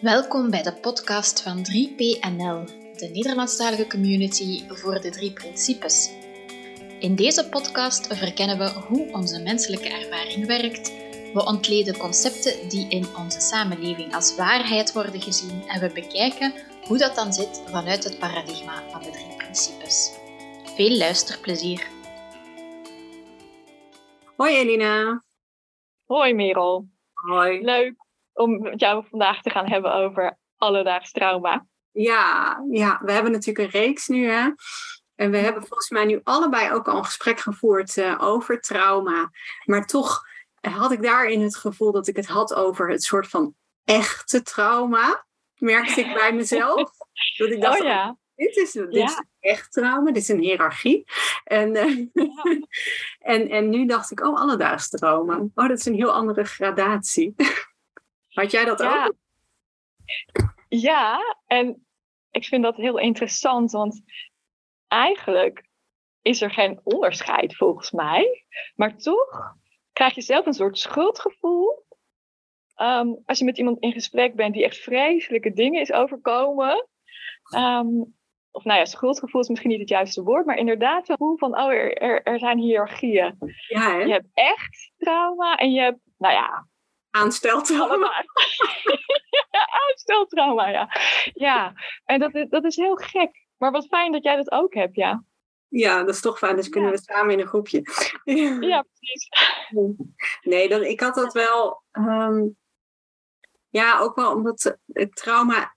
Welkom bij de podcast van 3PNL, de Nederlandstalige community voor de drie principes. In deze podcast verkennen we hoe onze menselijke ervaring werkt. We ontleden concepten die in onze samenleving als waarheid worden gezien en we bekijken hoe dat dan zit vanuit het paradigma van de drie principes. Veel luisterplezier. Hoi Elina. Hoi Merel. Hoi. Leuk om met jou vandaag te gaan hebben over alledaags trauma. Ja, ja, we hebben natuurlijk een reeks nu hè. En we hebben volgens mij nu allebei ook al een gesprek gevoerd uh, over trauma. Maar toch had ik daarin het gevoel dat ik het had over het soort van echte trauma. Merkte ik bij mezelf. Dat ik dacht, oh ja. dit is, dit ja. is echt trauma, dit is een hiërarchie. En, uh, ja. en, en nu dacht ik, oh, alledaags trauma. Oh, dat is een heel andere gradatie. Had jij dat ja. ook? Ja, en ik vind dat heel interessant, want eigenlijk is er geen onderscheid volgens mij. Maar toch krijg je zelf een soort schuldgevoel. Um, als je met iemand in gesprek bent die echt vreselijke dingen is overkomen. Um, of nou ja, schuldgevoel is misschien niet het juiste woord, maar inderdaad een gevoel van, oh, er, er, er zijn hiërarchieën. Ja, hè? Je hebt echt trauma en je hebt, nou ja, Aansteltrauma. Aansteltrauma, ja. Ja, en dat is, dat is heel gek. Maar wat fijn dat jij dat ook hebt, ja. Ja, dat is toch fijn. Dus kunnen ja. we samen in een groepje. Ja, precies. Nee, dan, ik had dat wel... Um, ja, ook wel omdat het trauma...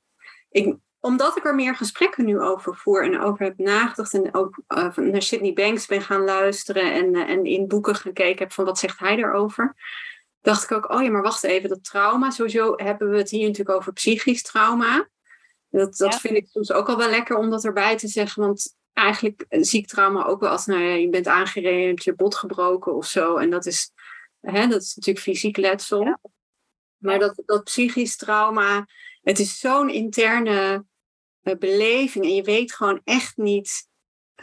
Ik, omdat ik er meer gesprekken nu over voer en over heb nagedacht en ook uh, naar Sydney Banks ben gaan luisteren en, uh, en in boeken gekeken heb van wat zegt hij daarover dacht ik ook, oh ja, maar wacht even, dat trauma, sowieso hebben we het hier natuurlijk over psychisch trauma. Dat, dat ja. vind ik soms ook al wel lekker om dat erbij te zeggen, want eigenlijk zie ik trauma ook wel als, nou ja, je bent aangereden, je hebt je bot gebroken of zo. En dat is, hè, dat is natuurlijk fysiek letsel. Ja. Maar dat, dat psychisch trauma, het is zo'n interne uh, beleving en je weet gewoon echt niet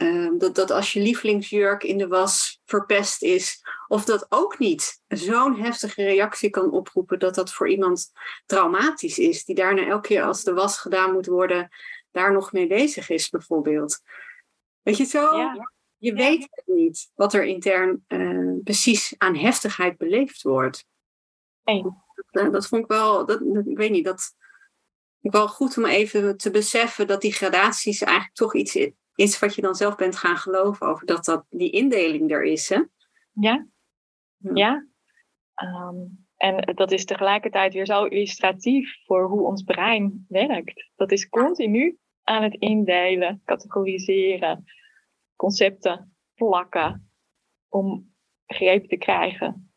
uh, dat, dat als je lievelingsjurk in de was verpest is, of dat ook niet zo'n heftige reactie kan oproepen dat dat voor iemand traumatisch is, die daarna elke keer als de was gedaan moet worden, daar nog mee bezig is, bijvoorbeeld. Weet je zo? Ja. Je weet het niet wat er intern uh, precies aan heftigheid beleefd wordt. Nee. Dat, dat, vond ik wel, dat, ik weet niet, dat ik wel goed om even te beseffen dat die gradaties eigenlijk toch iets is wat je dan zelf bent gaan geloven over dat, dat die indeling er is. Hè? Ja. Ja. Um, en dat is tegelijkertijd weer zo illustratief voor hoe ons brein werkt. Dat is continu aan het indelen, categoriseren, concepten plakken om greep te krijgen,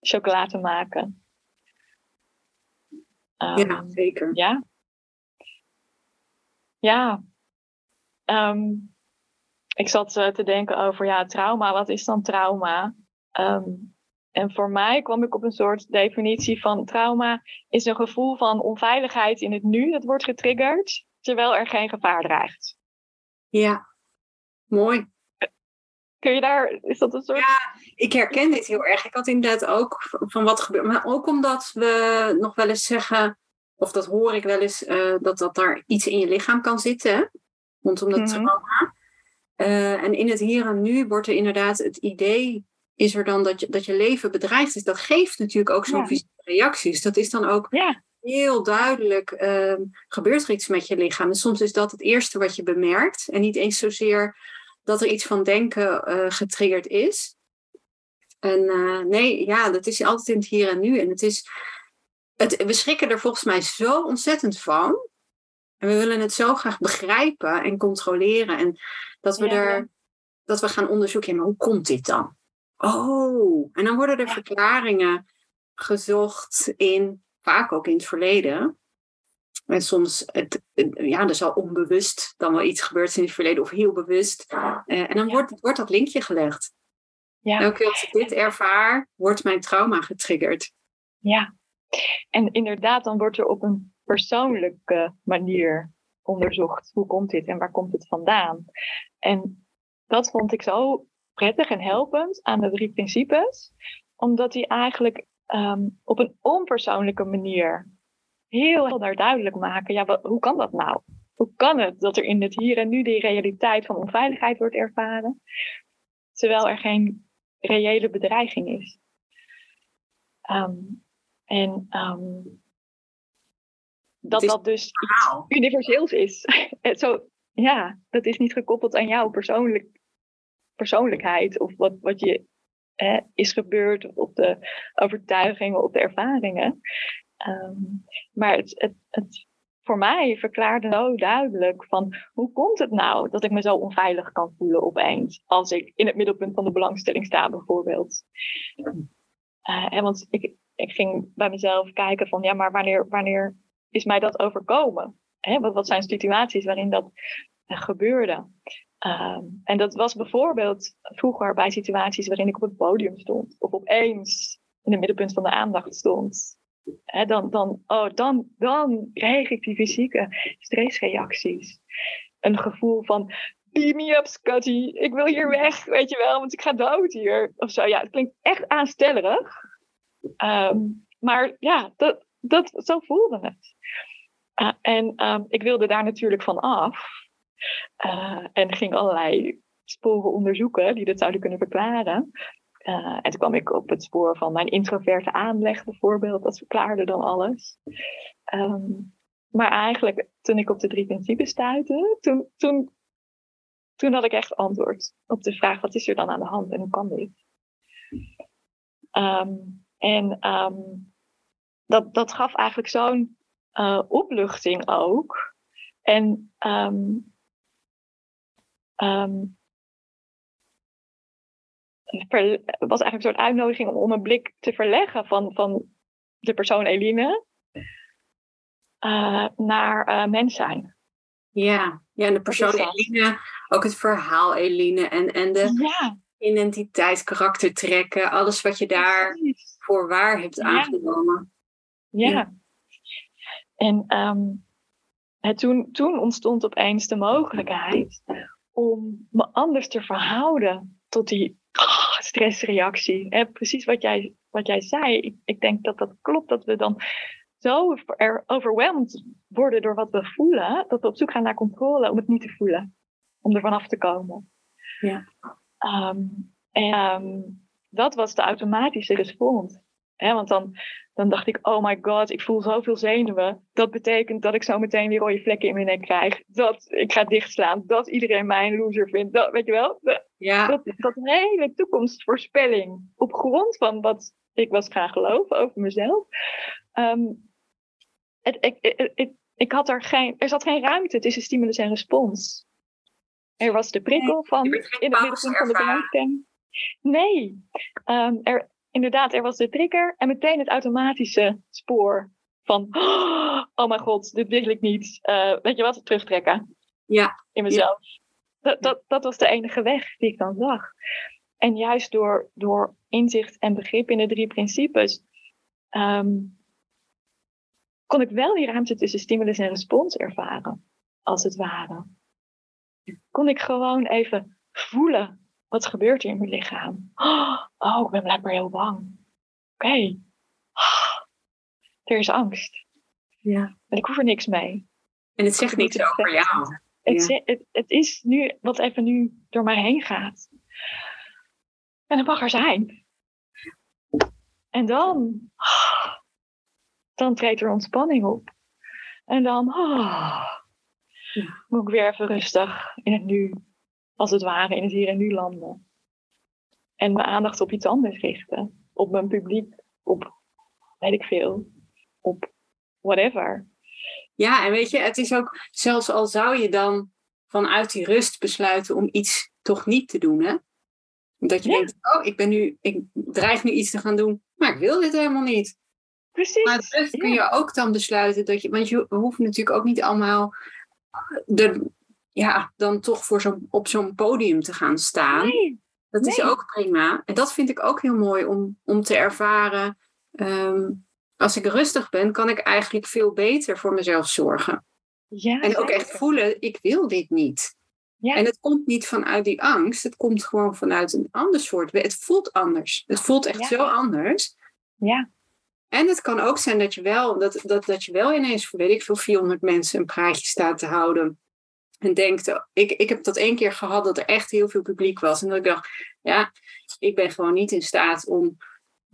chocola te maken. Um, ja, zeker. Ja. Ja. Um, ik zat uh, te denken over ja, trauma. Wat is dan trauma? Um, en voor mij kwam ik op een soort definitie van trauma is een gevoel van onveiligheid in het nu. Dat wordt getriggerd terwijl er geen gevaar dreigt. Ja, mooi. Kun je daar, is dat een soort... Ja, ik herken dit heel erg. Ik had inderdaad ook van wat gebeurt. Maar ook omdat we nog wel eens zeggen, of dat hoor ik wel eens, uh, dat, dat daar iets in je lichaam kan zitten. Rondom dat mm-hmm. trauma. Uh, en in het hier en nu wordt er inderdaad het idee is er dan dat je, dat je leven bedreigd is. Dat geeft natuurlijk ook zo'n ja. fysieke reacties. Dat is dan ook ja. heel duidelijk, uh, gebeurt er iets met je lichaam. En soms is dat het eerste wat je bemerkt. En niet eens zozeer dat er iets van denken uh, getriggerd is. En uh, nee, ja, dat is altijd in het hier en nu. En het is, het, we schrikken er volgens mij zo ontzettend van. En we willen het zo graag begrijpen en controleren. En dat we ja. er, dat we gaan onderzoeken, ja, maar hoe komt dit dan? Oh, en dan worden er ja. verklaringen gezocht in, vaak ook in het verleden. En soms, het, ja, er zal onbewust dan wel iets gebeurd in het verleden of heel bewust. Uh, en dan wordt, wordt dat linkje gelegd. Ja. Elke keer als ik dit ervaar, wordt mijn trauma getriggerd. Ja, en inderdaad, dan wordt er op een persoonlijke manier onderzocht. Hoe komt dit en waar komt het vandaan? En dat vond ik zo prettig en helpend aan de drie principes, omdat die eigenlijk um, op een onpersoonlijke manier heel helder duidelijk maken. Ja, hoe kan dat nou? Hoe kan het dat er in het hier en nu die realiteit van onveiligheid wordt ervaren, terwijl er geen reële bedreiging is? Ehm, en ehm, dat dat dus iets universeels is. Zo, ja, dat is niet gekoppeld aan jouw persoonlijk, persoonlijkheid of wat, wat je is gebeurd of op de overtuigingen, op de ervaringen. Ehm, maar het, het, het, voor mij verklaarde zo duidelijk van hoe komt het nou dat ik me zo onveilig kan voelen opeens als ik in het middelpunt van de belangstelling sta bijvoorbeeld. Uh, en want ik, ik ging bij mezelf kijken van ja, maar wanneer, wanneer is mij dat overkomen? Wat, wat zijn situaties waarin dat uh, gebeurde? Ehm, en dat was bijvoorbeeld vroeger bij situaties waarin ik op het podium stond. Of opeens in het middenpunt van de aandacht stond. dan, dan, oh, dan, dan kreeg ik die fysieke stressreacties. Een gevoel van, beam me up Scotty, ik wil hier weg, weet je wel, want ik ga dood hier. Of zo, ja, het klinkt echt aanstellerig. Ehm, maar ja, dat, dat, zo voelde het. Uh, en um, ik wilde daar natuurlijk van af. Uh, en ging allerlei sporen onderzoeken die dat zouden kunnen verklaren. Uh, en toen kwam ik op het spoor van mijn introverte aanleg bijvoorbeeld. Dat verklaarde dan alles. Um, maar eigenlijk, toen ik op de drie principes stuitte, toen, toen, had ik echt antwoord op de vraag: wat is er dan aan de hand en hoe kan dit? Um, en dat, dat gaf eigenlijk zo'n uh, opluchting ook. En um, um, was eigenlijk een soort uitnodiging om een blik te verleggen van, van de persoon Eline uh, naar uh, mens zijn. Ja, ja, en de persoon Eline, ook het verhaal Eline en, en de ja. identiteit, karaktertrekken, alles wat je daar voor waar hebt aangenomen. Ja. Ja. En um, toen, toen ontstond opeens de mogelijkheid om me anders te verhouden tot die oh, stressreactie. En precies wat jij, wat jij zei. Ik, ik denk dat dat klopt, dat we dan zo overweldigd worden door wat we voelen, dat we op zoek gaan naar controle om het niet te voelen, om er vanaf te komen. Ja. Um, en um, dat was de automatische respons. Hè, want dan, dan dacht ik, oh my god, ik voel zoveel zenuwen. Dat betekent dat ik zo meteen weer rode vlekken in mijn nek krijg. Dat ik ga dichtslaan. Dat iedereen mij een loser vindt. Dat, weet je wel? Ja. Dat, dat hele toekomstvoorspelling. Op grond van wat ik was gaan geloven over mezelf. Um, het, ik, ik, ik, had er geen, er zat geen ruimte tussen stimulus en respons. Er was de prikkel van in het middenpunt van de belangstelling. Nee, um, er, inderdaad, er was de trigger en meteen het automatische spoor van, oh mijn god, dit wil ik niet. Uh, weet je wat, terugtrekken. Ja. In mezelf. Dat, dat, dat was de enige weg die ik dan zag. En juist door, door inzicht en begrip in de drie principes, um, kon ik wel die ruimte tussen stimulus en respons ervaren, als het ware. Kon ik gewoon even voelen wat gebeurt er in mijn lichaam? Oh, ik ben blijkbaar heel bang. Oké. Okay. Er is angst. Ja. En ik hoef er niks mee. En het zegt niets over jou. Het, ja. het, het, is nu wat even nu door mij heen gaat. En het mag er zijn. En dan, dan treedt er ontspanning op. En dan oh, moet ik weer even rustig in het nu als het ware in het hier en nu landen. En mijn aandacht op iets anders richten. Op mijn publiek, op weet ik veel, op whatever. Ja, en weet je, het is ook, zelfs al zou je dan vanuit die rust besluiten om iets toch niet te doen, hè? Dat je denkt, oh, ik ben nu, ik dreig nu iets te gaan doen, maar ik wil dit helemaal niet. Precies. Maar terug kun je ook dan besluiten dat je, want je hoeft natuurlijk ook niet allemaal de, ja, dan toch voor zo, op zo'n podium te gaan staan. Nee. Dat is ook prima. En dat vind ik ook heel mooi om, om te ervaren. Ehm, als ik rustig ben, kan ik eigenlijk veel beter voor mezelf zorgen. Ja, en ook echt voelen, ik wil dit niet. Ja. En het komt niet vanuit die angst, het komt gewoon vanuit een ander soort. Het voelt anders. Het voelt echt Ja. zo anders. Ja. En het kan ook zijn dat je wel, dat, dat, dat je wel ineens voor weet ik veel 400 mensen een praatje staat te houden. En denkt, ik, ik heb dat één keer gehad dat er echt heel veel publiek was. En dat ik dacht, ja, ik ben gewoon niet in staat om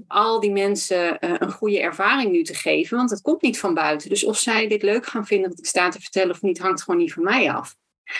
al die mensen uh, een goede ervaring nu te geven. Want het komt niet van buiten. Dus of zij dit leuk gaan vinden wat ik sta te vertellen of niet, hangt gewoon niet van mij af.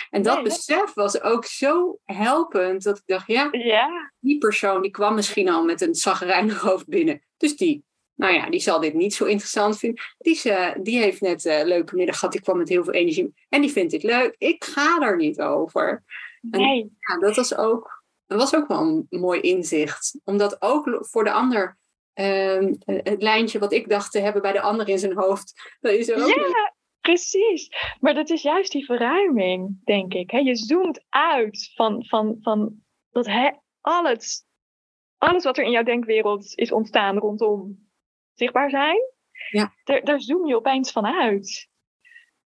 En dat Nee, dat- besef was ook zo helpend dat ik dacht, ja, Ja, die persoon die kwam misschien al met een zagrijnig hoofd binnen. Dus die, nou ja, die zal dit niet zo interessant vinden. Die, eh, die heeft net een leuke middag gehad, die kwam met heel veel energie. En die vindt dit leuk. Ik ga er niet over. nee. Ja, dat was ook, dat was ook wel een mooi inzicht. Omdat ook voor de ander ehm, het lijntje wat ik dacht te hebben bij de ander in zijn hoofd, dat is er ook. Ja, precies. Maar dat is juist die verruiming, denk ik. hè. Je zoomt uit van, van, van dat hè, alles, alles wat er in jouw denkwereld is ontstaan rondom zichtbaar zijn. Ja. Daar, daar zoom je opeens van uit.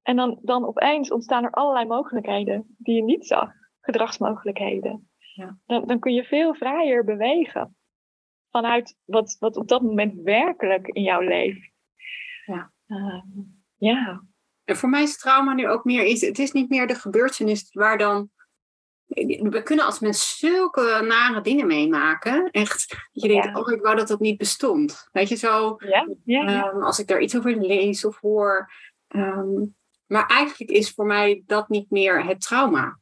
En dan, dan opeens ontstaan er allerlei mogelijkheden die je niet zag. Gedragsmogelijkheden. Ja. Dan, dan kun je veel vrijer bewegen. Vanuit wat, wat op dat moment werkelijk in jou leeft. Ja. Ehm, ja. En voor mij is trauma nu ook meer iets. Het is niet meer de gebeurtenis waar dan. We kunnen als mensen zulke nare dingen meemaken. Echt. Dat je denkt, Ja. oh, ik wou dat dat niet bestond. Weet je zo. Ja, ja, ja. ehm, als ik daar iets over lees of hoor. Ehm, maar eigenlijk is voor mij dat niet meer het trauma.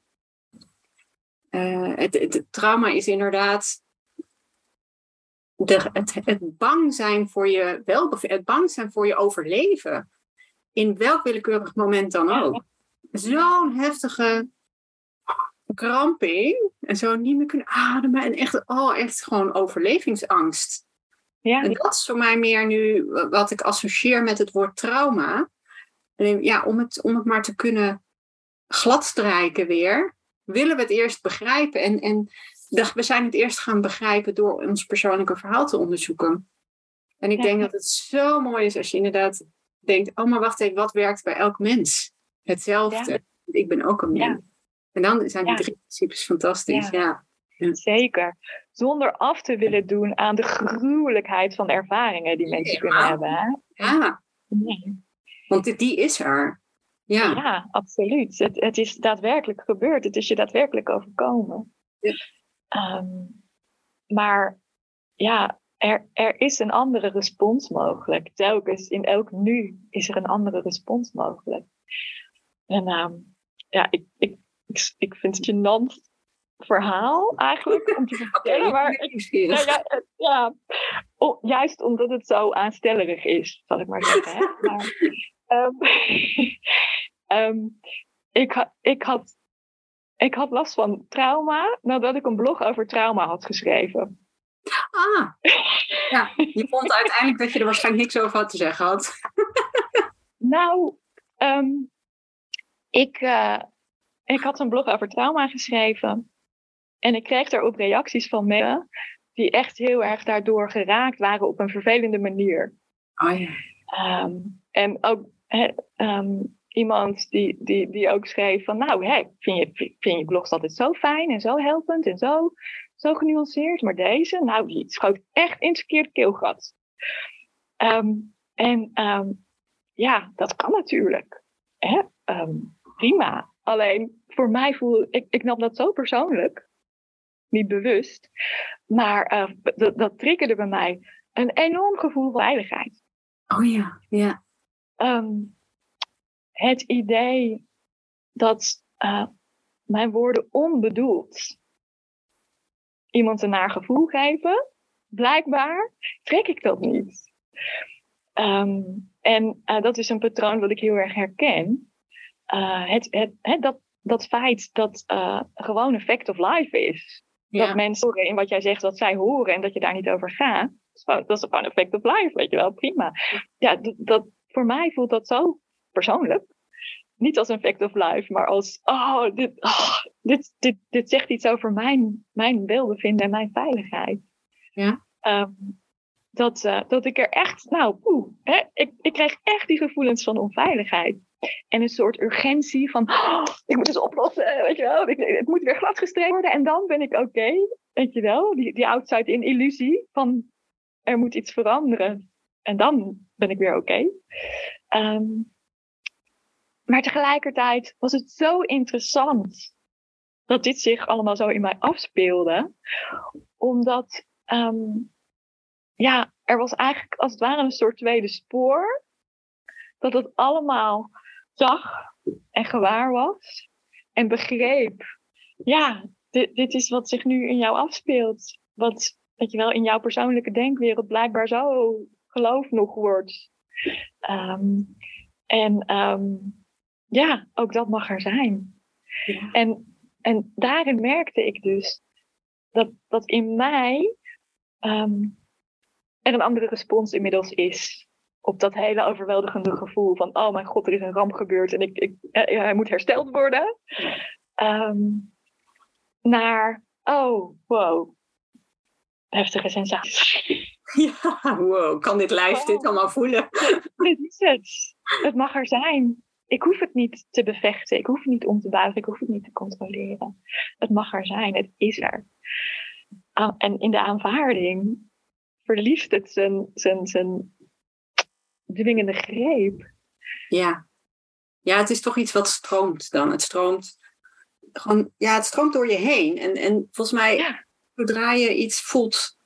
Eh, het, het, het trauma is inderdaad. De, het, het bang zijn voor je welbevinden, het bang zijn voor je overleven. In welk willekeurig moment dan ook. Zo'n heftige kramping. En zo niet meer kunnen ademen. En echt, oh, echt gewoon overlevingsangst. ja. En dat is voor mij meer nu wat ik associeer met het woord trauma. En ja, om het, om het maar te kunnen gladstrijken weer, willen we het eerst begrijpen. En, en we zijn het eerst gaan begrijpen door ons persoonlijke verhaal te onderzoeken. En ik Ja. denk dat het zo mooi is als je inderdaad denkt, oh maar wacht even, wat werkt bij elk mens? Hetzelfde. Ik ben ook een Ja. mens. En dan zijn die Ja. drie principes fantastisch. Ja. Ja. Zeker. Zonder af te willen doen aan de gruwelijkheid van ervaringen die mensen kunnen hebben. Hè? ja, want die, is er. Ja. Ja, absoluut. Het, het is daadwerkelijk gebeurd. Het is je daadwerkelijk overkomen. Ehm, maar ja, er, er is een andere respons mogelijk. Telkens in elk nu is er een andere respons mogelijk. En ehm, ja, ik, ik, ik, ik vind het een gênant verhaal eigenlijk om te vertellen. maar ik, nou ja, ja. O- juist omdat het zo aanstellerig is, zal ik maar zeggen. Hè? Maar, ehm, ehm, ik, ik, had, ik had last van trauma nadat ik een blog over trauma had geschreven. Ah, ja. Je vond uiteindelijk dat je er waarschijnlijk niks over had te zeggen had. Nou, ehm, ik, eh, ik had een blog over trauma geschreven. En ik kreeg daarop reacties van mensen die echt heel erg daardoor geraakt waren op een vervelende manier. Oh ja. Ehm, en ook ehm, iemand die, die, die ook schreef van, nou, hè, vind, je, vind je blogs altijd zo fijn en zo helpend en zo, zo genuanceerd, maar deze, nou, die schoot echt in het verkeerde keelgat. Ehm, en ja, dat kan natuurlijk. Hè? Prima. Alleen voor mij voel ik, ik nam dat zo persoonlijk, niet bewust, maar eh, dat, dat triggerde bij mij een enorm gevoel van veiligheid. Oh ja, ja. Ehm, het idee dat eh, mijn woorden onbedoeld iemand een naar gevoel geven, blijkbaar trek ik dat niet. Ehm, en eh, dat is een patroon wat ik heel erg herken. Eh, het, het, het, dat, dat feit dat eh, gewoon een fact of life is. ja. Dat mensen horen in wat jij zegt, wat zij horen en dat je daar niet over gaat. Dat is gewoon, een fact of life, weet je wel, prima. Ja, dat, dat, voor mij voelt dat zo persoonlijk. Niet als een fact of life, maar als, oh, dit, oh, dit, dit, dit zegt iets over mijn, mijn welbevinden en mijn veiligheid. Ja. Ehm, dat, eh, dat ik er echt, nou, poeh, hè, ik, ik kreeg echt die gevoelens van onveiligheid. En een soort urgentie van, oh, ik moet het oplossen, weet je wel. Het moet weer gladgestreept worden en dan ben ik oké, weet je wel. Die, die outside in illusie van, er moet iets veranderen. En dan ben ik weer oké. Ehm, maar tegelijkertijd was het zo interessant dat dit zich allemaal zo in mij afspeelde. Omdat, ehm, ja, er was eigenlijk als het ware een soort tweede spoor. Dat het allemaal zag en gewaar was. En begreep, ja, dit, dit is wat zich nu in jou afspeelt. Wat, dat je wel, in jouw persoonlijke denkwereld blijkbaar zo geloof nog wordt. Ehm, en ehm, ja, ook dat mag er zijn. Ja. En, en daarin merkte ik dus dat, dat in mij ehm, er een andere respons inmiddels is. Op dat hele overweldigende gevoel van, oh mijn god, er is een ramp gebeurd en ik, ik, hij moet hersteld worden. naar, oh, wow, heftige sensaties. Ja, wow, kan dit lijf dit oh. allemaal voelen? Dit is het. Het mag er zijn. Ik hoef het niet te bevechten. Ik hoef het niet om te buigen. Ik hoef het niet te controleren. Het mag er zijn. Het is er. En in de aanvaarding verliest het zijn, zijn, zijn dwingende greep. Ja. Ja, het is toch iets wat stroomt dan. Het stroomt gewoon, ja, het stroomt door je heen. En, en volgens mij, zodra je iets voelt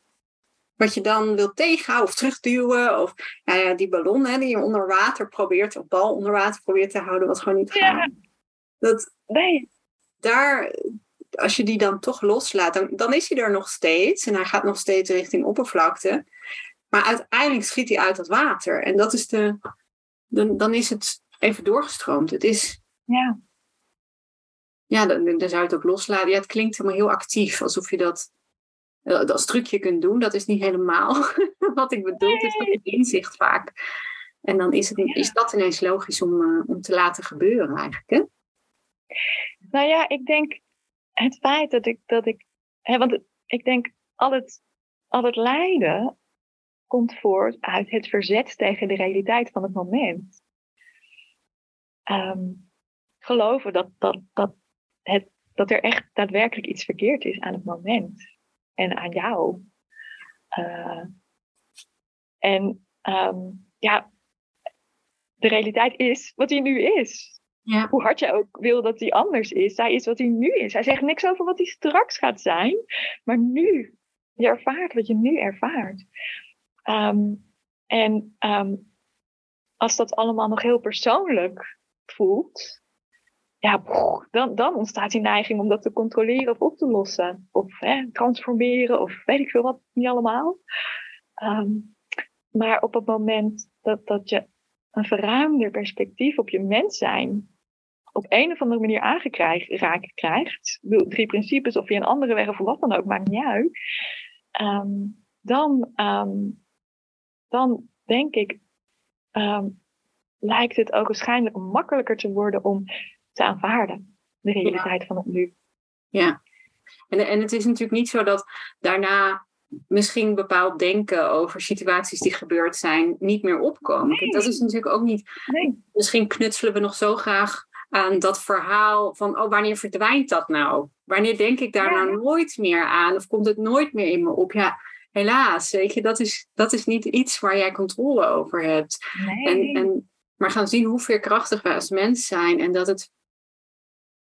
wat je dan wilt tegenhouden of terugduwen. Of nou ja, die ballon hè, die je onder water probeert, of bal onder water probeert te houden, wat gewoon niet gaat. Dat, nee. Daar, als je die dan toch loslaat, dan, dan is hij er nog steeds. En hij gaat nog steeds richting oppervlakte. Maar uiteindelijk schiet hij uit het water. En dat is de. Dan, dan is het even doorgestroomd. Het is. Ja. Ja, dan, dan zou je het ook loslaten. Ja, het klinkt helemaal heel actief, alsof je dat als trucje kunt doen. Dat is niet helemaal wat ik bedoel. Het is een inzicht vaak. En dan is, het, is dat ineens logisch om, uh, om te laten gebeuren eigenlijk. Hè? Nou ja, ik denk het feit dat ik, dat ik hè, want ik denk al het, al het lijden komt voort uit het verzet tegen de realiteit van het moment. Um, geloven dat, dat, dat, het, dat er echt daadwerkelijk iets verkeerd is aan het moment en aan jou. Uh, en um, ja, de realiteit is wat hij nu is. Ja. Hoe hard jij ook wil dat hij anders is, hij is wat hij nu is. Hij zegt niks over wat hij straks gaat zijn, maar nu. Je ervaart wat je nu ervaart. Um, en um, als dat allemaal nog heel persoonlijk voelt, ja, dan, dan ontstaat die neiging om dat te controleren of op te lossen. Of transformeren of weet ik veel wat, niet allemaal. Um, maar op het moment dat, dat je een verruimder perspectief op je mens zijn op een of andere manier aangeraakt krijgt, drie principes of via een andere weg of wat dan ook, maakt niet uit, dan, dan denk ik, lijkt het ook waarschijnlijk makkelijker te worden om te aanvaarden. De realiteit van het nu. Ja, en, en het is natuurlijk niet zo dat daarna misschien bepaald denken over situaties die gebeurd zijn niet meer opkomen. Dat is natuurlijk ook niet. Nee. Misschien knutselen we nog zo graag aan dat verhaal van, oh, wanneer verdwijnt dat nou? Wanneer denk ik daar nou nooit meer aan? Of komt het nooit meer in me op? Ja, helaas, weet je, dat is, dat is niet iets waar jij controle over hebt. Nee. En, en, maar gaan zien hoe veerkrachtig wij als mens zijn en dat het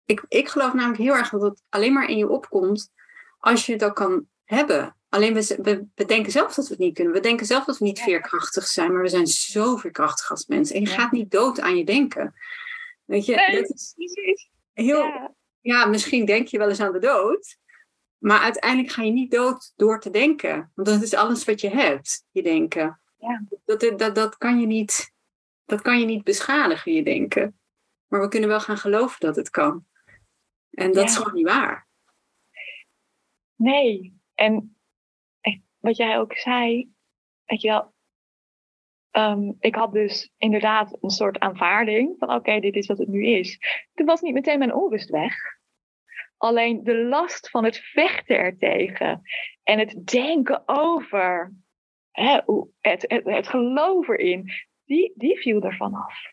ik, ik geloof namelijk heel erg dat het alleen maar in je opkomt als je ook kan hebben. Alleen we, we, denken zelf dat we het niet kunnen. We denken zelf dat we niet veerkrachtig zijn, maar we zijn zo veerkrachtig als mensen. En je gaat niet dood aan je denken. Weet je, nee, dat is heel. Ja. ja, misschien denk je wel eens aan de dood. Maar uiteindelijk ga je niet dood door te denken. Want dat is alles wat je hebt, je denken. Ja. Dat, dat, dat, kan je niet, dat kan je niet beschadigen, je denken. Maar we kunnen wel gaan geloven dat het kan. En dat is gewoon niet waar. Nee. En wat jij ook zei, weet je wel, ehm, ik had dus inderdaad een soort aanvaarding van oké, dit is wat het nu is. Toen was niet meteen mijn onrust weg. Alleen de last van het vechten ertegen en het denken over, hè, het, het, het geloof erin, die, die viel ervan af.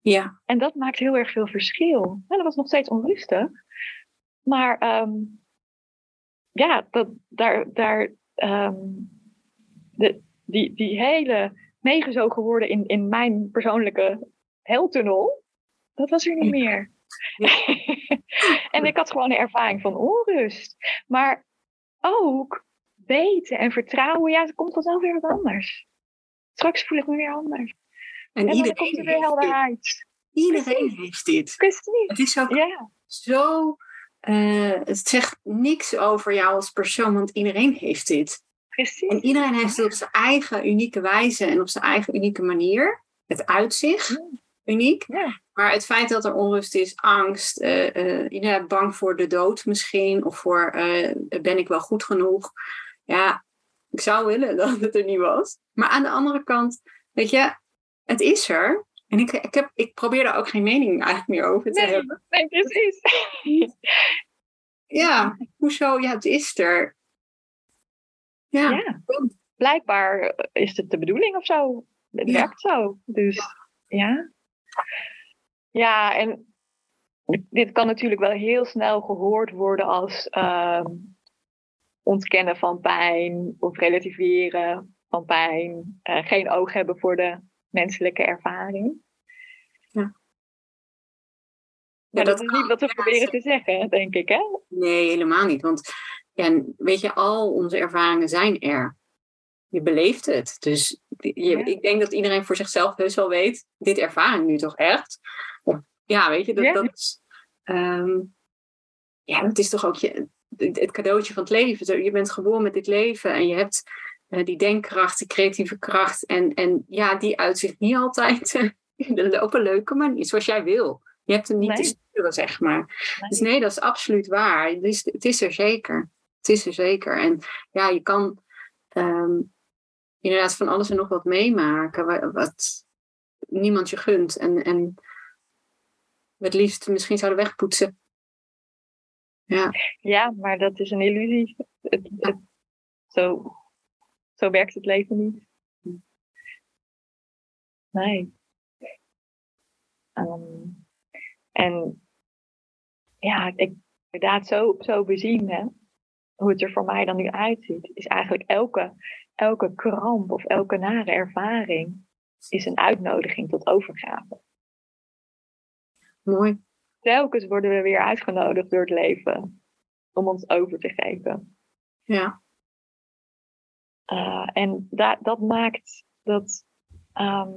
Ja. En dat maakt heel erg veel verschil. Dat was nog steeds onrustig. Maar um, ja, dat, daar, daar, um, de, die, die hele meegezogen worden in, in mijn persoonlijke heltunnel, dat was er niet meer. en ik had gewoon een ervaring van onrust. Maar ook weten en vertrouwen, ja, het komt vanzelf weer wat anders. Straks voel ik me weer anders. En, en iedereen komt er weer helderheid. Iedereen heeft dit. Precies. Het is ook ja. zo. Uh, het zegt niks over jou als persoon, want iedereen heeft dit. Precies. En iedereen heeft het op zijn eigen unieke wijze en op zijn eigen unieke manier. Het uitzicht uniek. Ja. Maar het feit dat er onrust is, angst, uh, uh, inderdaad bang voor de dood misschien, of voor ben ik wel goed genoeg. Ja, ik zou willen dat het er niet was. Maar aan de andere kant, weet je, het is er. En ik, ik, heb, ik probeer daar ook geen mening eigenlijk meer over te nee, hebben. Nee, precies. ja, hoezo? Ja, het is er. Ja. ja. Blijkbaar is het de bedoeling of zo. Het ja. werkt zo. Dus ja. Ja, en dit kan natuurlijk wel heel snel gehoord worden als uh, ontkennen van pijn of relativeren van pijn. Uh, geen oog hebben voor de menselijke ervaring. Ja. Ja, dat, dat, is niet wat we proberen te zeggen, denk ik, hè? Nee, helemaal niet. Want ja, weet je, al onze ervaringen zijn er. Je beleeft het. Dus je, ja. ik denk dat iedereen voor zichzelf heus wel weet, dit ervaar ik nu toch echt? Ja, weet je, dat, ja. dat is... Um, ja, dat is toch ook je, het cadeautje van het leven. Je bent geboren met dit leven en je hebt uh, die denkkracht, die creatieve kracht. En, en ja, die uitzicht niet altijd uh, op een leuke manier, zoals jij wil. Je hebt hem niet Nee. te sturen, zeg maar. Nee. Dus nee, dat is absoluut waar. Het is, het is er zeker. Het is er zeker. En ja, je kan ehm, inderdaad van alles en nog wat meemaken wa- wat niemand je gunt. En, en het liefst misschien zouden wegpoetsen. Ja, Ja, maar dat is een illusie. Het, het, zo, zo werkt het leven niet. Nee. Ehm, en ja, ik inderdaad zo, zo bezien, hoe het er voor mij dan nu uitziet, is eigenlijk elke, elke kramp of elke nare ervaring is een uitnodiging tot overgave. mooi. Telkens worden we weer uitgenodigd door het leven om ons over te geven. Ja, Uh, en da dat maakt dat, ehm,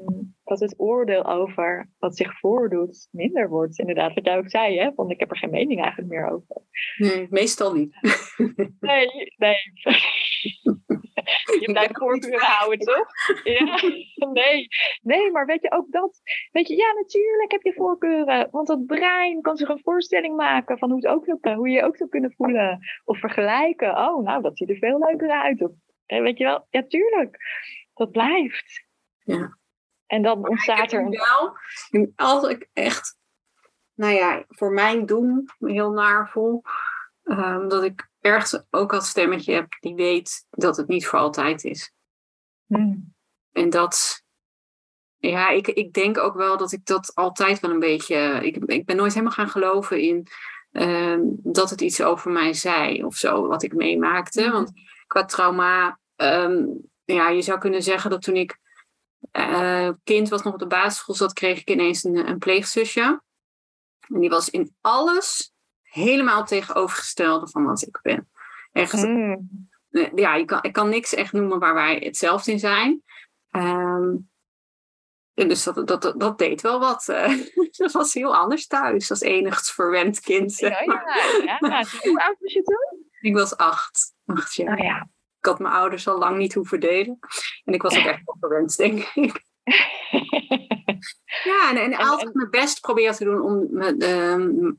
dat het oordeel over wat zich voordoet minder wordt. Inderdaad, wat jij ook zei, hè? Want ik heb er geen mening eigenlijk meer over. nee, meestal niet. Nee, nee. Je blijft voorkeuren houden, toch? Ja, nee. Nee, maar weet je ook dat? Weet je, ja, natuurlijk heb je voorkeuren. Want het brein kan zich een voorstelling maken van hoe, het ook zou, hoe je je ook zou kunnen voelen. Of vergelijken. Oh, nou, dat ziet er veel leuker uit. Of, hè, weet je wel? Ja, tuurlijk. Dat blijft. Ja. En dan ontstaat er wel, als ik echt, nou ja, voor mijn doen heel naar voel, ehm, dat ik ergens ook dat stemmetje heb die weet dat het niet voor altijd is. Hmm. En dat, ja, ik, ik denk ook wel dat ik dat altijd wel een beetje, ik, ik ben nooit helemaal gaan geloven in ehm, dat het iets over mij zei of zo, wat ik meemaakte. Mhm. Want qua trauma, ehm, ja, je zou kunnen zeggen dat toen ik eh, kind was, nog op de basisschool zat, kreeg ik ineens een, een pleegzusje. En die was in alles helemaal tegenovergestelde van wat ik ben. Echt, Hmm. eh, ja, je kan, ik kan niks echt noemen waar wij hetzelfde in zijn. En dus dat, dat, dat, deed wel wat. eh. dat was heel anders thuis als enigst verwend kind. Ja, ja, ja. Hoe oud was je toen? Ik was acht. acht jaar. Oh ja. Ik had mijn ouders al lang niet hoeven delen. En ik was ook echt wel verwend, denk ik. Ja, en, en, En- altijd en- mijn best proberen te doen om me, ehm,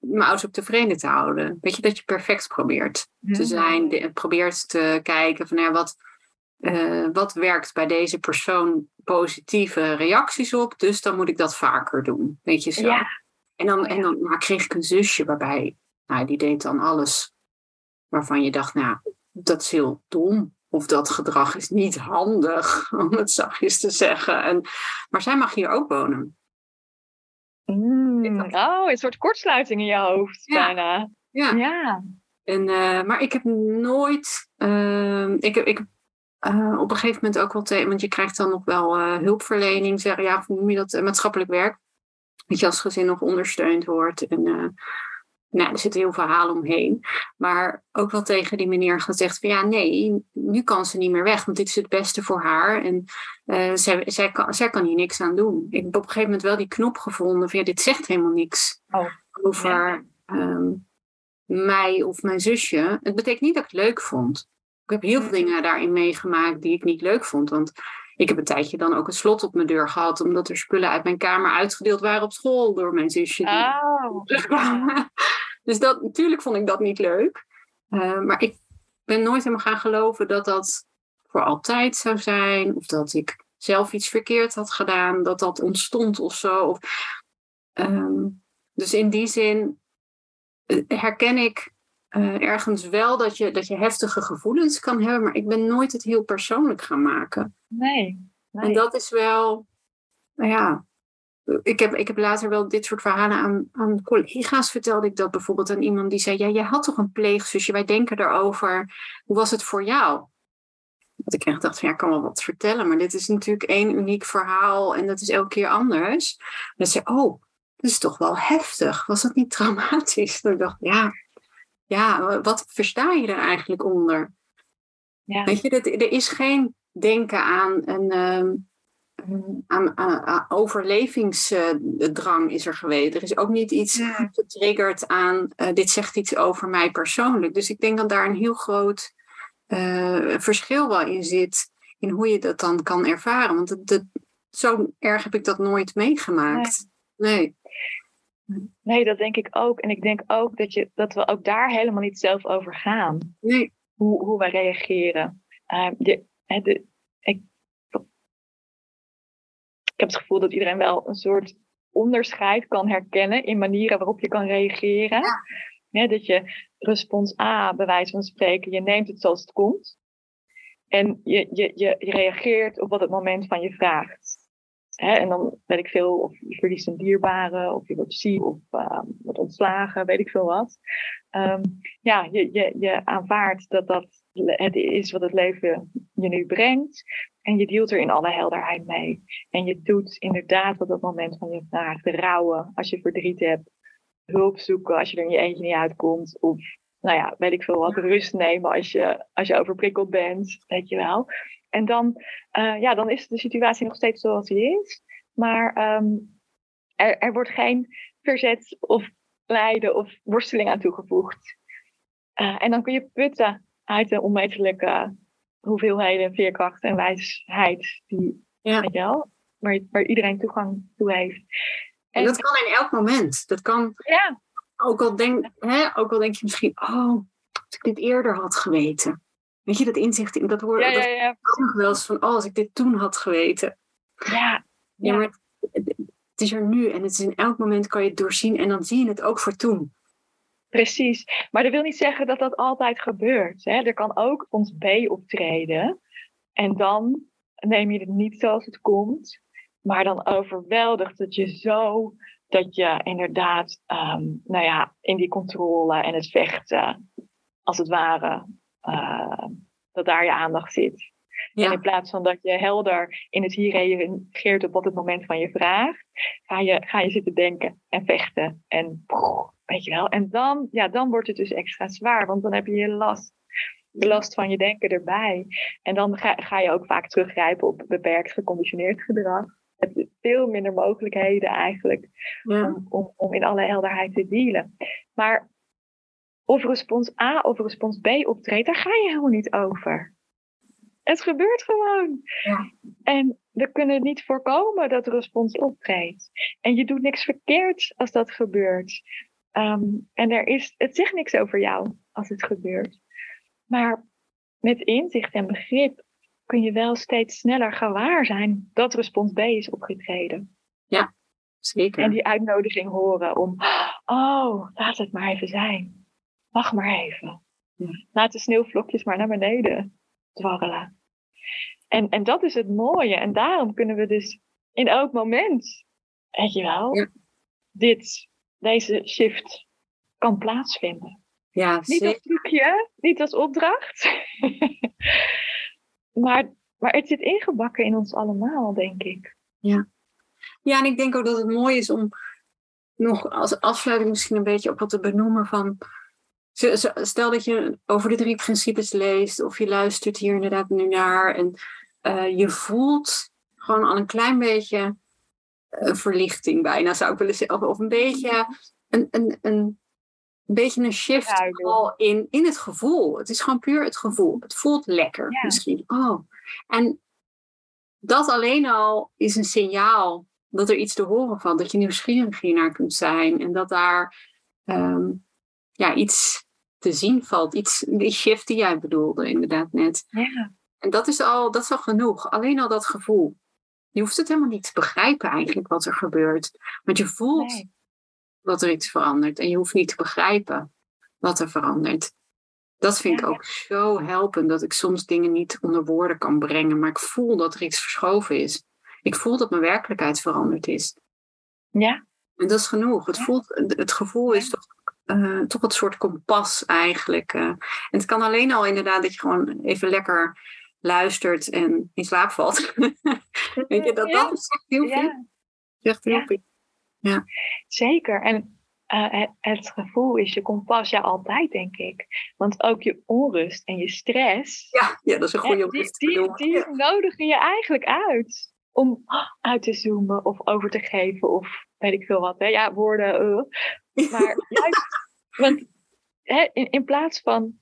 mijn ouders ook tevreden te houden. Weet je, dat je perfect probeert te zijn. De, probeert te kijken van ja, wat, eh, wat werkt bij deze persoon positieve reacties op. Dus dan moet ik dat vaker doen. Weet je zo. Ja. En dan, en dan nou, kreeg ik een zusje waarbij, nou, die deed dan alles waarvan je dacht, nou, dat is heel dom. Of dat gedrag is niet handig, om het zachtjes te zeggen. En, maar zij mag hier ook wonen. Mm. Oh, een soort kortsluiting in je hoofd, Ja. bijna. Ja. Ja. En, eh, maar ik heb nooit. ehm, ik, heb, ik eh, op een gegeven moment ook wel tegen, want je krijgt dan nog wel uh, hulpverlening, zeg, ja, hoe noem je dat, maatschappelijk werk. Dat je als gezin nog ondersteund wordt. En nou, er zit heel verhaal omheen. Maar ook wel tegen die meneer gezegd van ja, nee, nu kan ze niet meer weg, want dit is het beste voor haar. En uh, zij, zij, kan, zij kan hier niks aan doen. Ik heb op een gegeven moment wel die knop gevonden van ja, dit zegt helemaal niks oh, over ehm, mij of mijn zusje. Het betekent niet dat ik het leuk vond. Ik heb heel veel dingen daarin meegemaakt die ik niet leuk vond. Want ik heb een tijdje dan ook een slot op mijn deur gehad, omdat er spullen uit mijn kamer uitgedeeld waren op school door mijn zusje. Oh. dus dat, natuurlijk vond ik dat niet leuk. Uh, maar ik ben nooit helemaal gaan geloven dat dat voor altijd zou zijn, of dat ik zelf iets verkeerd had gedaan, dat dat ontstond of zo. Of, um, dus in die zin eh, herken ik uh, ergens wel dat je, dat je heftige gevoelens kan hebben, maar ik ben nooit het heel persoonlijk gaan maken. Nee. nee. En dat is wel, nou ja, ik heb, ik heb later wel dit soort verhalen aan, aan collega's vertelde ik dat bijvoorbeeld aan iemand die zei, ja, jij had toch een pleegzusje, wij denken erover, hoe was het voor jou? Dat ik echt dacht van ja, ik kan wel wat vertellen, maar dit is natuurlijk één uniek verhaal en dat is elke keer anders. En zei oh, dat is toch wel heftig. Was dat niet traumatisch? Dat ik dacht, ja, ja, wat versta je er eigenlijk onder? Ja. Weet je, dat, er is geen denken aan een ehm, aan, aan, overlevingsdrang is er geweest. Er is ook niet iets getriggerd aan uh, dit zegt iets over mij persoonlijk. Dus ik denk dat daar een heel groot uh, verschil wel in zit in hoe je dat dan kan ervaren. Want zo erg heb ik dat nooit meegemaakt. nee. Nee, dat denk ik ook. En ik denk ook dat, je, dat we ook daar helemaal niet zelf over gaan. Nee. Hoe, hoe wij reageren. Uh, de, de, ik, ik heb het gevoel dat iedereen wel een soort onderscheid kan herkennen in manieren waarop je kan reageren. Ja. dat je respons A, bij wijze van spreken, je neemt het zoals het komt. En je, je, je reageert op wat het moment van je vraagt. En dan weet ik veel, of je verliest een dierbare, of je wordt ziek, of uh, wordt ontslagen, weet ik veel wat. Um, ja, je, je, je aanvaardt dat dat het is wat het leven je nu brengt. En je deelt er in alle helderheid mee. En je doet inderdaad op dat moment van je vraag rouwen als je verdriet hebt. Hulp zoeken als je er in je eentje niet uitkomt. Of nou ja, weet ik veel wat, rust nemen als je, als je overprikkeld bent, weet je wel. En dan, uh, ja, dan is de situatie nog steeds zoals die is. Maar um, er, er wordt geen verzet of lijden of worsteling aan toegevoegd. Uh, en dan kun je putten uit de onmetelijke hoeveelheden veerkracht en wijsheid die, ja. weet je wel, waar, waar iedereen toegang toe heeft. En, dat kan in elk moment. Dat kan, ja. ook, al denk, hè, ook al denk je misschien, oh, als ik dit eerder had geweten. Weet je, dat inzicht, dat hoor ja, ja, ja. nog wel eens van, oh, als ik dit toen had geweten. Ja, ja. maar het, het, is er nu en het is in elk moment kan je het doorzien en dan zie je het ook voor toen. Precies, maar dat wil niet zeggen dat dat altijd gebeurt. Hè? Er kan ook ons B optreden en dan neem je het niet zoals het komt, maar dan overweldigt het je zo dat je inderdaad, um, nou ja, in die controle en het vechten, als het ware, uh, dat daar je aandacht zit. En in plaats van dat je helder in het hier reageert op wat het moment van je vraag, ga je, ga je zitten denken en vechten. En weet je wel. En dan, ja, dan wordt het dus extra zwaar, want dan heb je je last. De last van je denken erbij. En dan ga, ga je ook vaak teruggrijpen op beperkt geconditioneerd gedrag. Het is veel minder mogelijkheden eigenlijk om, om, om in alle helderheid te dealen. Maar of respons A of respons B optreedt, daar ga je helemaal niet over. Het gebeurt gewoon. Ja. En we kunnen niet voorkomen dat respons optreedt. En je doet niks verkeerd als dat gebeurt. Um, en er is, het zegt niks over jou als het gebeurt. Maar met inzicht en begrip kun je wel steeds sneller gewaar zijn dat respons B is opgetreden. Ja, zeker. En die uitnodiging horen om, oh, laat het maar even zijn. Wacht maar even. Laat de sneeuwvlokjes maar naar beneden dwarrelen. En, en dat is het mooie. En daarom kunnen we dus in elk moment, weet je wel, dit, deze shift kan plaatsvinden. Ja, niet als trucje, niet als opdracht. maar, maar het zit ingebakken in ons allemaal, denk ik. Ja. ja, en ik denk ook dat het mooi is om nog als afsluiting misschien een beetje op wat te benoemen van. Stel dat je over de drie principes leest of je luistert hier inderdaad nu naar en uh, je voelt gewoon al een klein beetje uh, verlichting bijna, zou ik willen zeggen. Of een beetje een, een, een, beetje een shift al in, in het gevoel. Het is gewoon puur het gevoel. Het voelt lekker ja. misschien. Oh. En dat alleen al is een signaal dat er iets te horen valt. Dat je nieuwsgierig naar kunt zijn. En dat daar um, ja, iets te zien valt. Iets, die shift die jij bedoelde inderdaad net. Ja. En dat is, al, dat is al genoeg. Alleen al dat gevoel. Je hoeft het helemaal niet te begrijpen eigenlijk wat er gebeurt. Want je voelt nee. dat er iets verandert. En je hoeft niet te begrijpen wat er verandert. Dat vind ik ook zo helpend dat ik soms dingen niet onder woorden kan brengen. Maar ik voel dat er iets verschoven is. Ik voel dat mijn werkelijkheid veranderd is. Ja. En dat is genoeg. Het, voelt, het gevoel is toch, uh, toch een soort kompas eigenlijk. Uh. En het kan alleen al inderdaad dat je gewoon even lekker luistert en in slaap valt. Weet je, dat, dat is echt heel veel. Echt heel veel. Ja. Zeker. En uh, het, gevoel is je kompas, ja, altijd denk ik. Want ook je onrust en je stress. Ja, ja dat is een goede die, die, die, nodigen je eigenlijk uit om uit te zoomen of over te geven of weet ik veel wat. Hè? Ja, woorden. Uh. Maar juist, want in, in plaats van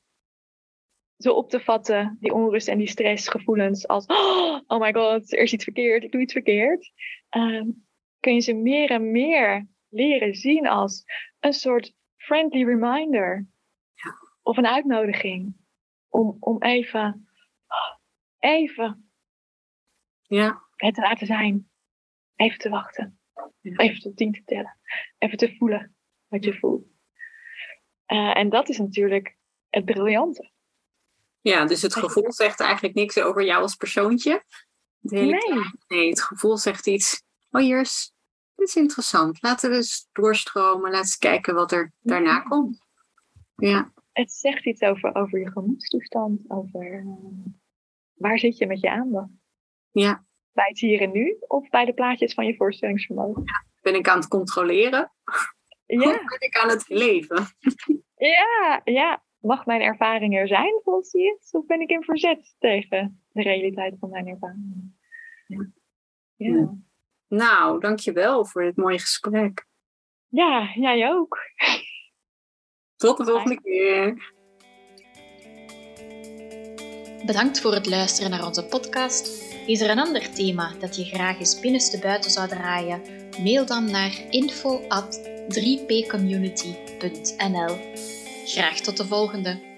zo op te vatten, die onrust en die stressgevoelens, als oh my god, er is iets verkeerd, ik doe iets verkeerd, um, kun je ze meer en meer leren zien als een soort friendly reminder ja. of een uitnodiging om, om even, even ja. het te laten zijn, even te wachten, even tot tien te tellen, even te voelen wat je voelt. Uh, en dat is natuurlijk het briljante. Ja, dus het gevoel zegt eigenlijk niks over jou als persoontje. nee. nee, het gevoel zegt iets. Oh, hier is, dit is interessant. Laten we eens doorstromen. Laten we eens kijken wat er daarna komt. Ja. Het zegt iets over, over je gemoedstoestand. Over uh, waar zit je met je aandacht? Ja. Bij het hier en nu of bij de plaatjes van je voorstellingsvermogen? Ja. Ben ik aan het controleren? Ja. Of ben ik aan het leven? Ja, ja mag mijn ervaring er zijn volgens je Of ben ik in verzet tegen de realiteit van mijn ervaring? Ja. ja. Nou, dankjewel voor dit mooie gesprek. Ja, jij ook. Tot de volgende keer. Bedankt voor het luisteren naar onze podcast. Is er een ander thema dat je graag eens binnenste buiten zou draaien? Mail dan naar info at 3pcommunity.nl Graag tot de volgende!